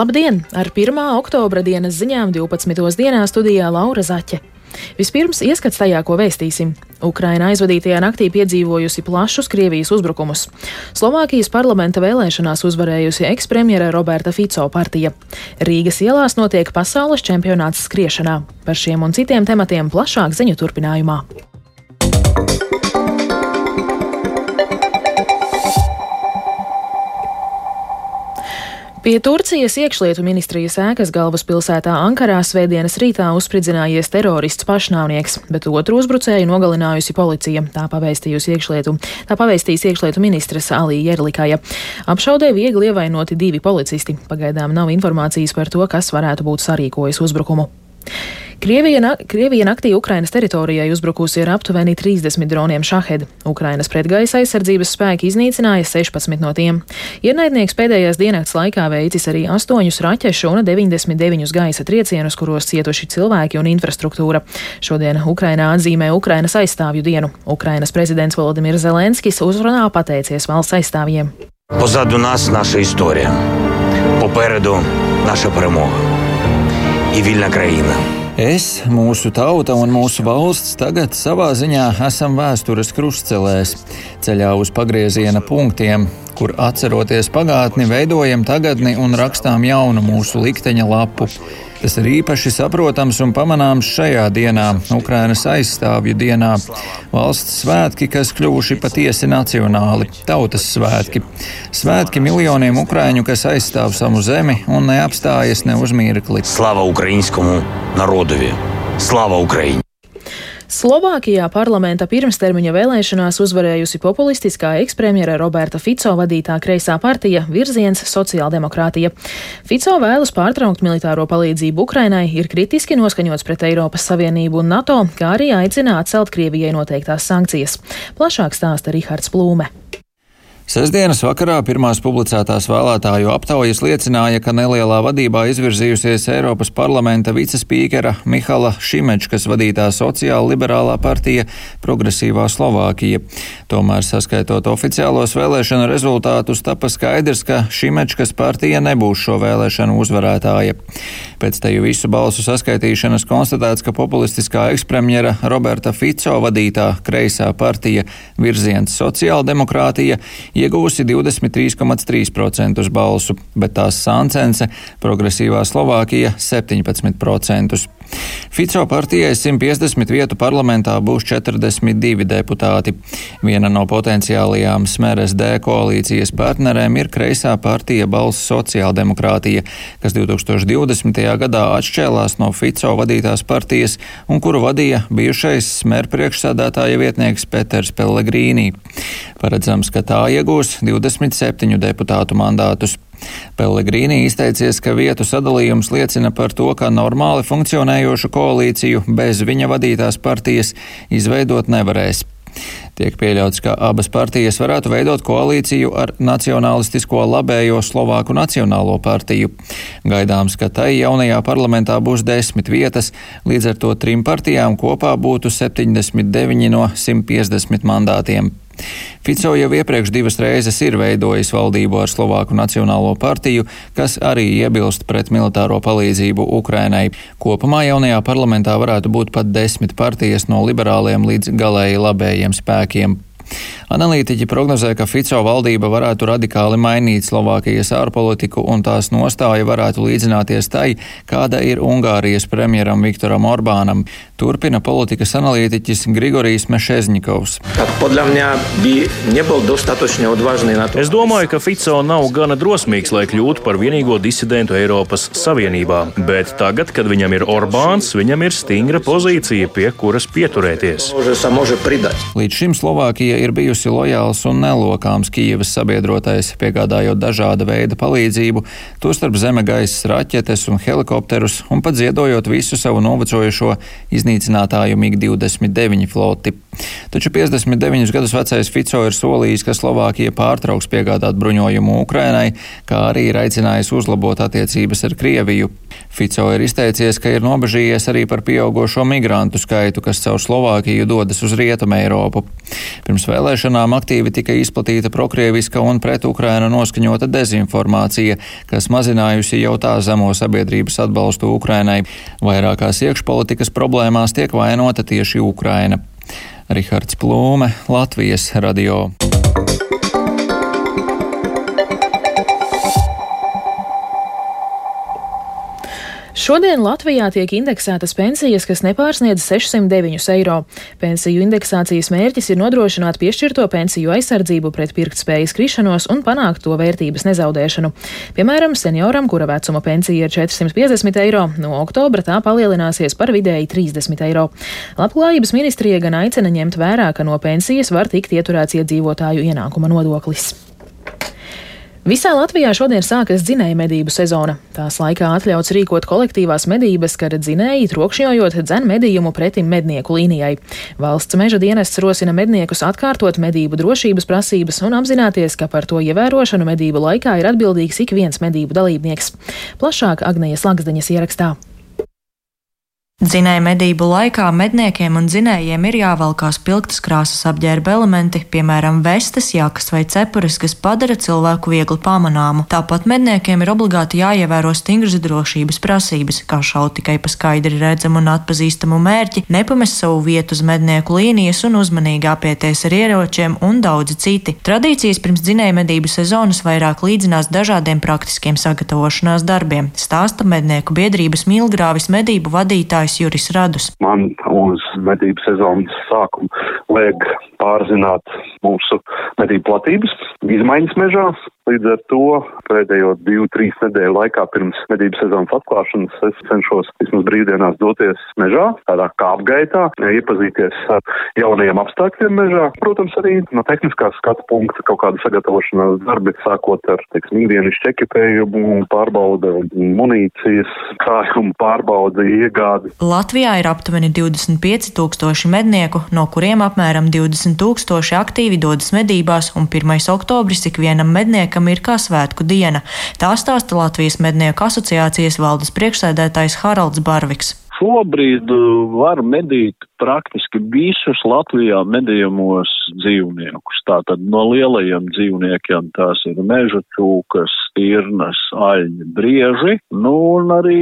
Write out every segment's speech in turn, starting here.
Labdien! Ar 1. oktobra dienas ziņām 12. dienā studijā Laura Zaķe. Vispirms ieskats tajā, ko vēstīsim. Ukraina aizvadītajā naktī piedzīvojusi plašus Krievijas uzbrukumus. Slovākijas parlamenta vēlēšanās uzvarējusi ekspremjera Roberta Fico partija. Rīgas ielās notiek pasaules čempionāts skriešanā. Par šiem un citiem tematiem plašāk ziņu turpinājumā. Pie Turcijas iekšlietu ministrijas ēkas galvaspilsētā Ankarā svētdienas rītā uzspridzinājies terorists pašnāvnieks, bet otru uzbrucēju nogalinājusi policija. Tā pavēstījusi iekšlietu. Tā pavēstīs iekšlietu ministres Alī Jerlikaja. Apšaudē viegli ievainoti divi policisti. Pagaidām nav informācijas par to, kas varētu būt sarīkojis uzbrukumu. Krievija, na Krievija naktī Ukrainas teritorijai uzbrukusi ar aptuveni 30 droniem šahed. Ukrainas pretgaisa aizsardzības spēki iznīcināja 16 no tiem. Ienaidnieks pēdējās diennakts laikā veicis arī 8 raķešu un 99 gaisa triecienus, kuros cietuši cilvēki un infrastruktūra. Šodien Ukrainā atzīmē Ukrainas aizstāvju dienu. Ukrainas prezidents Volodimirs Zelenskis uzrunā pateicies valsts aizstāvjiem. Позаду нас наша історія, попереду наша перемога і вільна країна. Es, mūsu tauta un mūsu valsts tagad savā ziņā esam vēstures krustcelēs, ceļā uz pagrieziena punktiem, kur atceroties pagātni, veidojam tagadni un rakstām jaunu mūsu likteņa lapu. Tas ir īpaši saprotams un pamanāms šajā dienā, Ukrainas aizstāvju dienā. Valsts svētki, kas kļuvuši patiesi nacionāli, tautas svētki. Svētki miljoniem ukraiņu, kas aizstāv savu zemi un neapstājas ne uz mirkli. Slava Ukraiņskumu narodovie! Slava Ukraiņai! Slovākijā parlamenta pirmstermiņa vēlēšanās uzvarējusi populistiskā ekspremjera Roberta Fico vadītā kreisā partija Virziens sociāldemokrātija. Fico vēlas pārtraukt militāro palīdzību Ukrainai, ir kritiski noskaņots pret Eiropas Savienību un NATO, kā arī aicina atcelt Krievijai noteiktās sankcijas. Plašāk stāsta Rihards Plūme. Sesdienas vakarā pirmās publicētās vēlētāju aptaujas liecināja, ka nelielā vadībā izvirzījusies Eiropas parlamenta vicespīkera Mihala Šimečkas vadītā sociāla liberālā partija Progresīvā Slovākija. Tomēr, saskaitot oficiālos vēlēšanu rezultātus, tapa skaidrs, ka Šimečkas partija nebūs šo vēlēšanu uzvarētāja. Pēc teju visu balsu saskaitīšanas konstatēts, ka populistiskā ekspremjera Roberta Fico vadītā kreisā partija Virziens sociāldemokrātija iegūsi 23,3% balsu, bet tās sāncence progresīvā Slovākija 17%. Fico partijai 150 vietu parlamentā būs 42 deputāti. Viena no potenciālajām Smeres D koalīcijas partnerēm ir kreisā partija Balss sociāldemokrātija, kas 2020. gadā atšķēlās no Fico vadītās partijas un kuru vadīja bijušais Smer priekšsādātāja vietnieks Peters Pellegrīnī. Paredzams, ka tā iegūs 27 deputātu mandātus. Pellegrīni izteicies, ka vietu sadalījums liecina par to, ka normāli funkcionējošu koalīciju bez viņa vadītās partijas izveidot nevarēs. Tiek pieļauts, ka abas partijas varētu veidot koalīciju ar Nacionalistisko labējo Slovāku Nacionālo partiju. Gaidāms, ka tai jaunajā parlamentā būs desmit vietas, līdz ar to trim partijām kopā būtu 79 no 150 mandātiem. Fico jau iepriekš divas reizes ir veidojis valdību ar Slovāku Nacionālo partiju, kas arī iebilst pret militāro palīdzību Ukrainai. Kopumā jaunajā parlamentā varētu būt pat desmit partijas no liberāliem līdz galēji labējiem spēkiem. Analītiķi prognozē, ka Fico valdība varētu radikāli mainīt Slovākijas ārpolitiku un tās nostāja varētu līdzināties tai, kāda ir Ungārijas premjeram Viktoram Orbānam. Turpina politikas analītiķis Grigorijs Mešezņikovs. Es domāju, ka Fico nav gana drosmīgs, lai kļūtu par vienīgo disidentu Eiropas Savienībā, bet tagad, kad viņam ir Orbāns, viņam ir stingra pozīcija, pie kuras pieturēties. Līdz šim Slovākija ir bijusi lojāls un nelokāms Kijivas sabiedrotais, piegādājot dažāda veida palīdzību, tostarp zeme gaisa raķetes un helikopterus, un pat ziedojot visu savu novecojušo, iznīcinātāju MiG-29 floti. Taču 59 gadus vecais Fico ir solījis, ka Slovākija pārtrauks piegādāt bruņojumu Ukrainai, kā arī ir aicinājis uzlabot attiecības ar Krieviju. Fico ir izteicies, ka ir nobežījies arī par pieaugušo migrantu skaitu, kas caur Slovākiju dodas uz Rietumu Eiropu. Pirms vēlēšanām aktīvi tika izplatīta prokrieviska un pret Ukrainu noskaņota dezinformācija, kas mazinājusi jau tā zemo sabiedrības atbalstu Ukrainai. Vairākās iekšpolitikas problēmās tiek vainota tieši Ukraina. Rihards Plūme, Latvijas radio. Šodien Latvijā tiek indeksētas pensijas, kas nepārsniedz 609 eiro. Pensiju indeksācijas mērķis ir nodrošināt piešķirto pensiju aizsardzību pret pirktspējas krišanos un panākt to vērtības nezaudēšanu. Piemēram, senioram, kura vecuma pensija ir 450 eiro, no oktobra tā palielināsies par vidēji 30 eiro. Labklājības ministrija gan aicina ņemt vērā, ka no pensijas var tikt ieturēts iedzīvotāju ienākuma nodoklis. Visā Latvijā šodien sākas dzinēja medību sezona. Tās laikā atļauts rīkot kolektīvās medības, kad dzinēji trokšņojot dzen medījumu pretim mednieku līnijai. Valsts meža dienests rosina medniekus atkārtot medību drošības prasības un apzināties, ka par to ievērošanu medību laikā ir atbildīgs ik viens medību dalībnieks. Plašāk Agnijas Laksdeņas ierakstā. Dzinēja medību laikā medniekiem un dzinējiem ir jāvalkā spilgtas krāsas apģērba elementi, piemēram, vestes, jākas vai cepures, kas padara cilvēku viegli pamanāmu. Tāpat medniekiem ir obligāti jāievēro stingras drošības prasības, kā šaut tikai pa skaidri redzamu un atpazīstamu mērķi, nepamest savu vietu uz mednieku līnijas un uzmanīgi apieties ar ieročiem un daudzi citi. Tradīcijas pirms dzinēja medību sezonas vairāk līdzinās dažādiem praktiskiem sagatavošanās darbiem, stāsta mednieku biedrības Milgrāvis medību vadītājs vadītājs Juris Radus. Man uz medību sezonas sākumu liek pārzināt mūsu medību platības, izmaiņas mežā. Līdz ar to pēdējo divu, trīs nedēļu laikā pirms medību sezonas atklāšanas es cenšos vismaz brīvdienās doties mežā, tādā kā apgaitā, iepazīties ar jaunajiem apstākļiem mežā. Protams, arī no tehniskās skatu punkta kaut kāda sagatavošanās darbi, sākot ar, teiksim, ikdienas čekipējumu, pārbauda munīcijas, krājumu pārbauda, iegādi. Latvijā ir aptuveni 25 tūkstoši mednieku, no kuriem apmēram 20 tūkstoši aktīvi dodas medībās, un 1. oktobris ikvienam medniekam ir kā svētku diena. Tā stāsta Latvijas mednieku asociācijas valdes priekšsēdētājs Haralds Barviks. Šobrīd uh, var medīt praktiski visus Latvijā medījamos dzīvniekus. Tātad no lielajiem dzīvniekiem tās ir meža cūkas, stirnas, aļņi, brieži, nu un arī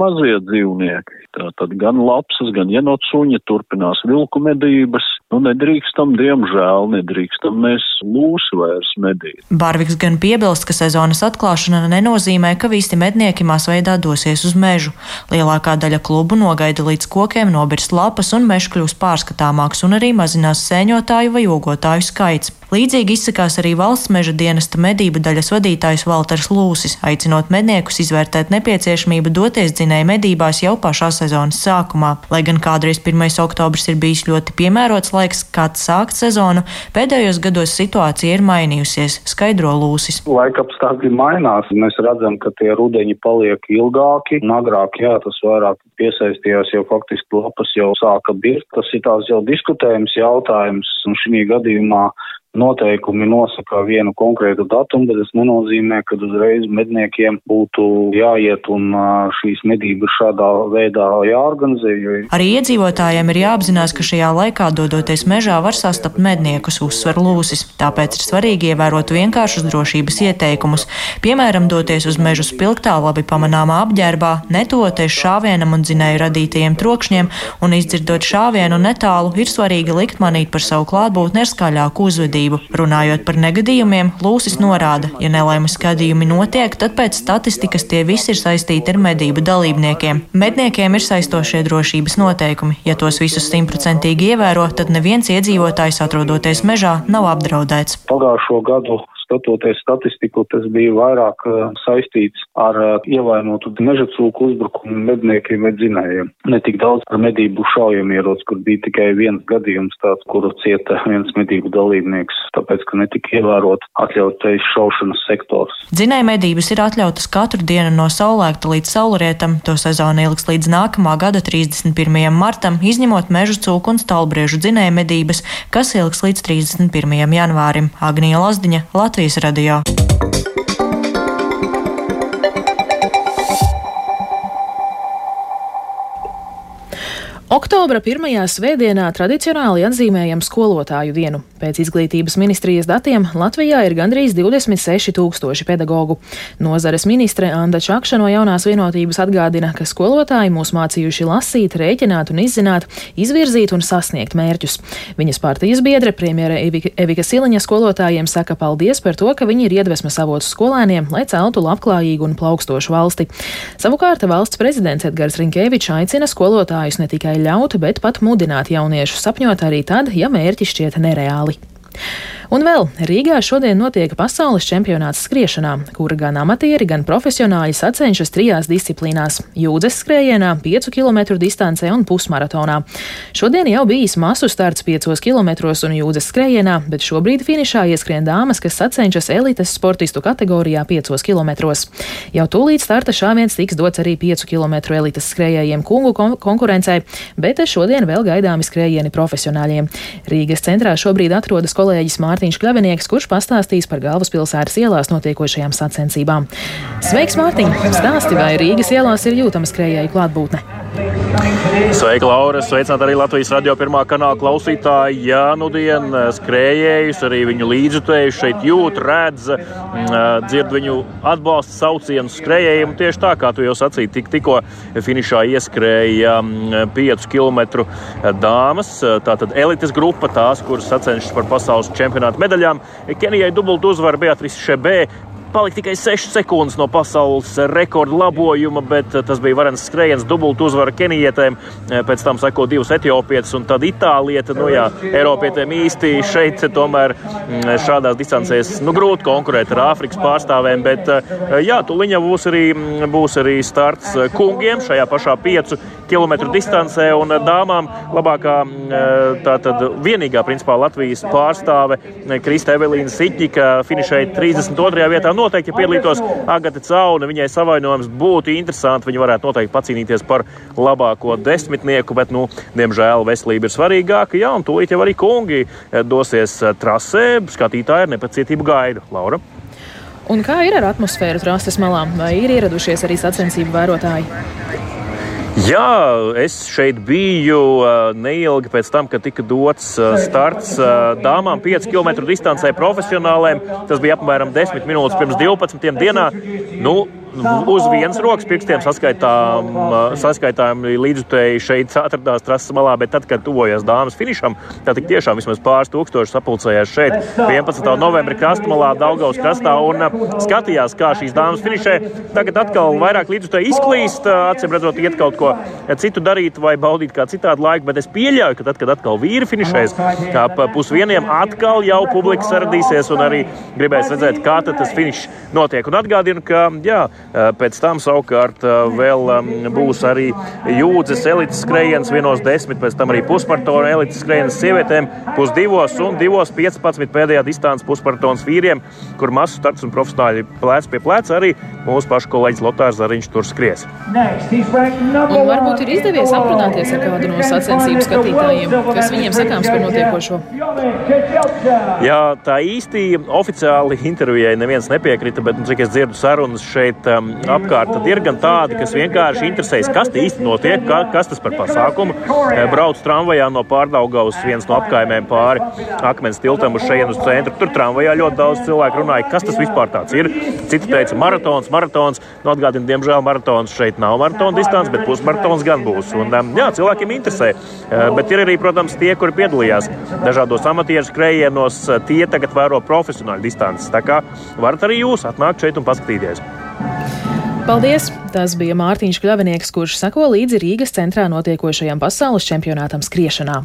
mazie dzīvnieki. Tātad gan lapsas, gan jenotsuņi turpinās vilku medības. Nu, nedrīkstam, diemžēl, nedrīkstam mēs lūsi vairs medīt. Barviks gan piebilst, ka sezonas atklāšana nenozīmē, ka visi mednieki masveidā dosies uz mežu. Lielākā daļa klubu nogaida līdz kokiem nobirst lapas un mežs kļūs pārskatāmāks un arī mazinās sēņotāju vai ogotāju skaits. Līdzīgi izsakās arī valsts meža dienesta medību daļas vadītājs Valters Lūsis, aicinot medniekus izvērtēt nepieciešamību doties dzinēja medībās jau pašā sezonas sākumā. Lai gan kādreiz 1. oktobris ir bijis ļoti piemērots laiks, kāds sākt sezonu, pēdējos gados situācija ir mainījusies, skaidro Lūsis. Laika apstākļi mainās, mēs redzam, ka tie rudeņi paliek ilgāki, un agrāk, jā, tas vairāk piesaistījās jau faktiski lapas jau sāka birkt. Tas ir tās jau diskutējums jautājums, un šī gadījumā noteikumi nosaka vienu konkrētu datumu, bet tas nenozīmē, ka uzreiz medniekiem būtu jāiet un šīs medības šādā veidā jāorganizē. Jo... Arī iedzīvotājiem ir jāapzinās, ka šajā laikā dodoties mežā var sastapt medniekus, uzsver lūsis. Tāpēc ir svarīgi ievērot vienkāršus drošības ieteikumus. Piemēram, doties uz mežu spilgtā, labi pamanāmā apģērbā, netoties šāvienam un dzinēju radītajiem trokšņiem, un izdzirdot šāvienu netālu, ir svarīgi likt manīt par savu klātbūtni ar skaļāku uzvedību uzmanību. Runājot par negadījumiem, Lūsis norāda, ja nelaimes gadījumi notiek, tad pēc statistikas tie visi ir saistīti ar medību dalībniekiem. Medniekiem ir saistošie drošības noteikumi. Ja tos visus simtprocentīgi ievēro, tad neviens iedzīvotājs atrodoties mežā nav apdraudēts. Pagājušo gadu skatoties statistiku, tas bija vairāk saistīts ar ievainotu meža cūku uzbrukumu medniekiem vai dzinējiem. Ne tik daudz par medību šaujamierots, kur bija tikai viens gadījums tāds, kuru cieta viens medību dalībnieks, tāpēc, ka netika ievērot atļautais šaušanas sektors. Dzinēja medības ir atļautas katru dienu no saulēkta līdz saulrietam. To sezona ilgs līdz nākamā gada 31. martam, izņemot meža cūku un stalbriežu dzinēja medības, kas ilgs līdz 31. janvārim. Agnija Lazdiņa, Latvijas radio. Oktobra pirmajā svētdienā tradicionāli atzīmējam skolotāju dienu. Pēc izglītības ministrijas datiem Latvijā ir gandrīz 26 tūkstoši pedagoģu. Nozares ministre Anda Čakša no jaunās vienotības atgādina, ka skolotāji mūs mācījuši lasīt, rēķināt un izzināt, izvirzīt un sasniegt mērķus. Viņas partijas biedre, premjera Evika, Evika Siliņa skolotājiem saka paldies par to, ka viņi ir iedvesmas avots skolēniem, lai celtu labklājīgu un plaukstošu valsti. Savukārt valsts prezidents Edgars Rinkēvičs aicina skolotājus ne tikai ļaut, bet pat mudināt jauniešus sapņot arī tad, ja mērķi šķiet nereāli. Un vēl Rīgā šodien notiek pasaules čempionāts skriešanā, kura gan amatieri, gan profesionāļi sacenšas trijās disciplīnās - jūdzes skrējienā, 5 km distancē un pusmaratonā. Šodien jau bijis masu starts 5 km un jūdzes skrējienā, bet šobrīd finišā ieskrien dāmas, kas sacenšas elites sportistu kategorijā 5 km. Jau tūlīt starta šāviens tiks dots arī 5 km elites skrējējiem kungu kon konkurencei, bet šodien vēl gaidāmi skrējieni profesionāļiem. Rīgas centrā šobrīd atrodas kolēģis Mārtiņš. Kļavinieks, kurš pastāstīs par galvaspilsētas ielās notiekošajām sacensībām. Sveiks, Mārtiņ! Stāsti, vai Rīgas ielās ir jūtama skrējēju klātbūtne? Sveika, Laura! Sveicināt arī Latvijas radio pirmā kanāla klausītāji. Jā, nu dien skrējējus, arī viņu līdzjutējus šeit jūt, redz, dzird viņu atbalsta saucienu skrējējiem. Tieši tā, kā tu jau sacīji, tik, tikko finišā ieskrēja 5 km dāmas. Tātad elites grupa, tās, kuras sacenšas par pasaules čempionātu čempionāta medaļām. Kenijai dubultu uzvaru Beatrice Šebē palika tikai 6 sekundes no pasaules rekorda labojuma, bet eh, tas bija varens skrējiens, dubultu uzvara Kenijietēm. Eh, pēc tam seko divas etiopietas un tad Itālieta. Nu, jā, Eiropietēm īsti šeit tomēr mm, šādās distancēs nu, grūti konkurēt ar Āfrikas pārstāvēm, bet eh, jā, tuliņa būs arī, mm, būs arī starts kungiem šajā pašā 5 km distancē un dāmām labākā tātad vienīgā principā Latvijas pārstāve Krista Evelīna Siķika finišēja 32. vietā noteikti, piedalītos Agate Cauna, viņai savainojums būtu interesanti. Viņa varētu noteikti pacīnīties par labāko desmitnieku, bet, nu, diemžēl, veselība ir svarīgāka. Jā, un tūlīt jau arī kungi eh, dosies eh, trasē. Skatītāji ar nepacietību gaida. Laura. Un kā ir ar atmosfēru trastes malā? Vai ir ieradušies arī sacensību vērotāji? Jā, es šeit biju neilgi pēc tam, kad tika dots starts dāmām 5 km distancē profesionālēm. Tas bija apmēram 10 minūtes pirms 12 dienā. Nu, uz vienas rokas pirkstiem saskaitām, saskaitām līdzutēji šeit atradās trases malā, bet tad, kad tuvojās dāmas finišam, tad tiešām vismaz pāris tūkstoši sapulcējās šeit 11. novembrī krastmalā, Daugaus krastā un skatījās, kā šīs dāmas finišē. Tagad atkal vairāk līdzutēji izklīst, acīm redzot, iet kaut ko citu darīt vai baudīt kā citādu laiku, bet es pieļauju, ka tad, kad atkal vīri finišēs, kā pusvieniem atkal jau publika saradīsies un arī gribēs redzēt, kā tas finišs notiek. Un atgādinu, ka jā, Eh, pēc tam savukārt eh, vēl būs arī jūdzes elites skrējiens vienos desmit, pēc tam arī pusmaratona elites skrējiens sievietēm pusdivos un divos 15 pēdējā distances pusmaratons vīriem, kur masu starts un profesionāļi plēc pie pleca arī mūsu pašu kolēģis Lotārs Zariņš tur skries. Un varbūt ir izdevies aprunāties ar kādu no sacensību skatītājiem, kas viņiem sakāms par notiekošo. Jā, tā īsti oficiāli intervijai neviens nepiekrita, bet, nu, cik es dzirdu sarunas šeit, apkārt ir gan tādi, kas vienkārši interesējas, kas īsti notiek, ka, kas tas par pasākumu. Eh, brauc tramvajā no pārdaugavas viens no apkaimēm pāri akmens tiltam uz šejienes uz centru. Tur tramvajā ļoti daudz cilvēku runāja, kas tas vispār tāds ir. Citi teica, maratons, maratons. Nu, atgādini, diemžēl maratons šeit nav maratona distance, bet pusmaratons gan būs. Un, jā, cilvēkiem interesē. Uh, bet ir arī, protams, tie, kuri piedalījās dažādos amatieru skrējienos, tie tagad vēro profesionāļu distances. Tā kā varat arī jūs atnākt šeit un paskatīties. Paldies! Tas bija Mārtiņš Kļavinieks, kurš sako līdzi Rīgas centrā notiekošajam pasaules čempionātam skriešanā.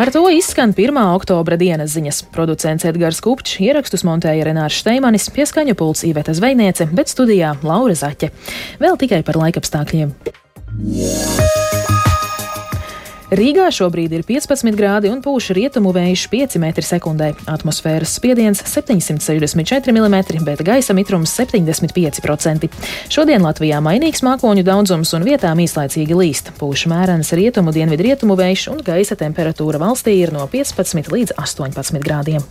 Ar to izskan 1. oktobra dienas ziņas. Producents Edgars Kupčs, ierakstus montēja Renārs Šteimanis, pieskaņu pults Iveta Zvejniece, bet studijā Laura Zaķe. Vēl tikai par laikapstākļiem. Yeah. Rīgā šobrīd ir 15 grādi un pūš rietumu vējš 5 m2. Atmosfēras spiediens 764 mm, bet gaisa mitrums 75%. Šodien Latvijā mainīgs mākoņu daudzums un vietām īslaicīgi līst. Pūš mērens rietumu dienvidu rietumu vējš un gaisa temperatūra valstī ir no 15 līdz 18 grādiem.